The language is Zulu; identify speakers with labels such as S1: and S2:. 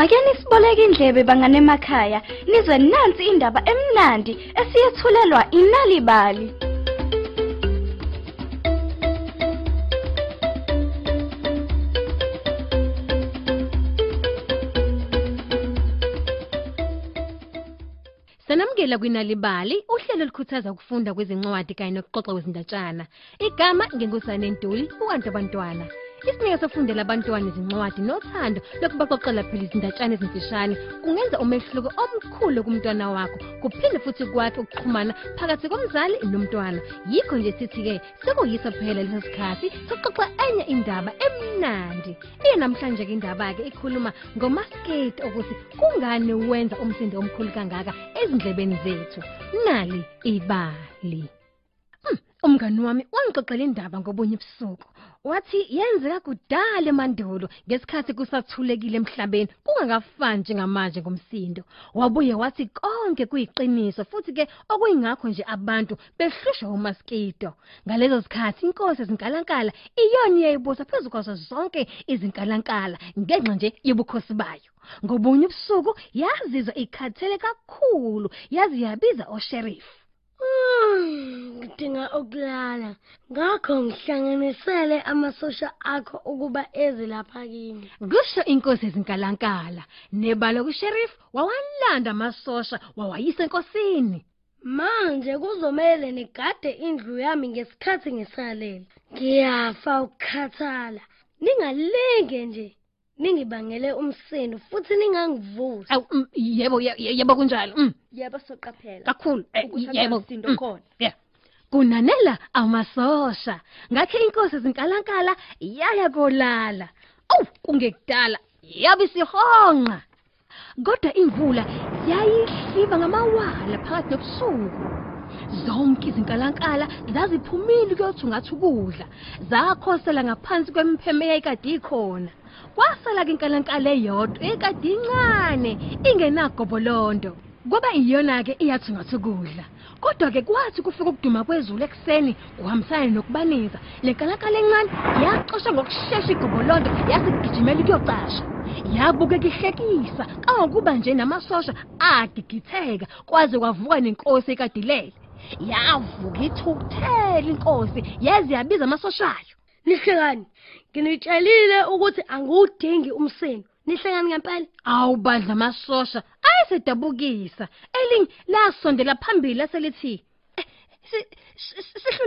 S1: Nibeke indlebe bangane emakhaya nizwe nansi indaba emnandi esiyethulelwa inalibali.
S2: Sanamukela kwinalibali uhlelo olukhuthaza ukufunda kwezincwadi kanye nokuxoxa kwezindatshana. Igama ngenkosana Ntuli ukanti abantwana. Isineke sofundela abantwana izincwadi nothando lokubaxoxela phela izindatshana ezimfishane. Kungenza umehluko omkhulu kumntwana wakho. Kuphinde futhi kwakhe ukuxhumana phakathi komzali nomntwana. Yikho nje sithi ke sekuyiso phela leso sikhathi sokuxoxa enye indaba emnandi. Iye namhlanje ke indaba ke ikhuluma ngomaskate ukuthi kungani wenza umsindo omkhulu kangaka ezindlebeni zethu. Nali ibali. Umngani wami wangixoxela indaba ngobunye ubusuku. Wathi yenzeka kudala emandulo ngesikhathi kusathulekile emhlabeni kungakafani njengamanje ngomsindo. Wabuye wathi konke kuyiqiniso futhi ke okuyingakho nje abantu behlushwa umaskito. Ngalezo sikhathi inkosi ezinkalankala iyona iyayibusa phezu kwazo zonke izinkalankala ngenxa nje yobukhosi bayo. Ngobunye ubusuku yazizwa ikhathele kakhulu yazi yabiza osheriff.
S3: Mm, Ngidinga ukulala. Ngakho ngihlanganisele amasosha akho ukuba eze lapha kimi.
S2: kusho inkosi ezinkalankala nebala kusheriff wawalanda amasosha wawayisa enkosini
S3: Manje kuzomela nigade indlu yami ngesikhathi ngisalele. Ngiyafa ukukhathala. Ningalinge nje. Ningibangele umsindo futhi ningangivusi.
S2: awu mm, yebo ye- ye- yebo kunjalo mm,
S1: Yebo soqaphela.
S2: kakhulu eh,
S1: Ukuthi
S2: yebo
S1: umsindo
S2: mm,
S1: khona.
S2: yeah. Kunanela amasosha. Ngakhe inkosi ezinkalankala yaya kolala. Awu kungekudala yabe sihonqa kodwa imvula yayihliba ngamawala phakathi nobusuku. Zonke izinkalankala zaziphumile kuyothungatha ukudla. Zakhosela ngaphansi kwempheme eyayikade ikhona. Kwasala-ke inkalankala eyodwa ekade incane ingenagobolondo kwaba iyona-ke iyathungatha ukudla kodwa-ke kwathi kufika ukuduma kwezulu ekuseni kuhambisane nokubaniza le nkalankala encane yaxosha ngokushesha igobolondo yasigijimela ukuyocasha yabukeka ihlekisa kangokuba nje namasosha agigitheka kwaze kwavuka nenkosi ekadilele yavuka ithukuthela inkosi yaze yabiza amasoshayo
S3: Nihlekani. Nginitshelile ukuthi angiwudingi umsindo. Nihlekani ngempela?
S2: awubadla amasosha ayesedabukisa elinye lasondela phambili laselithi "Eh, si- si- sihlule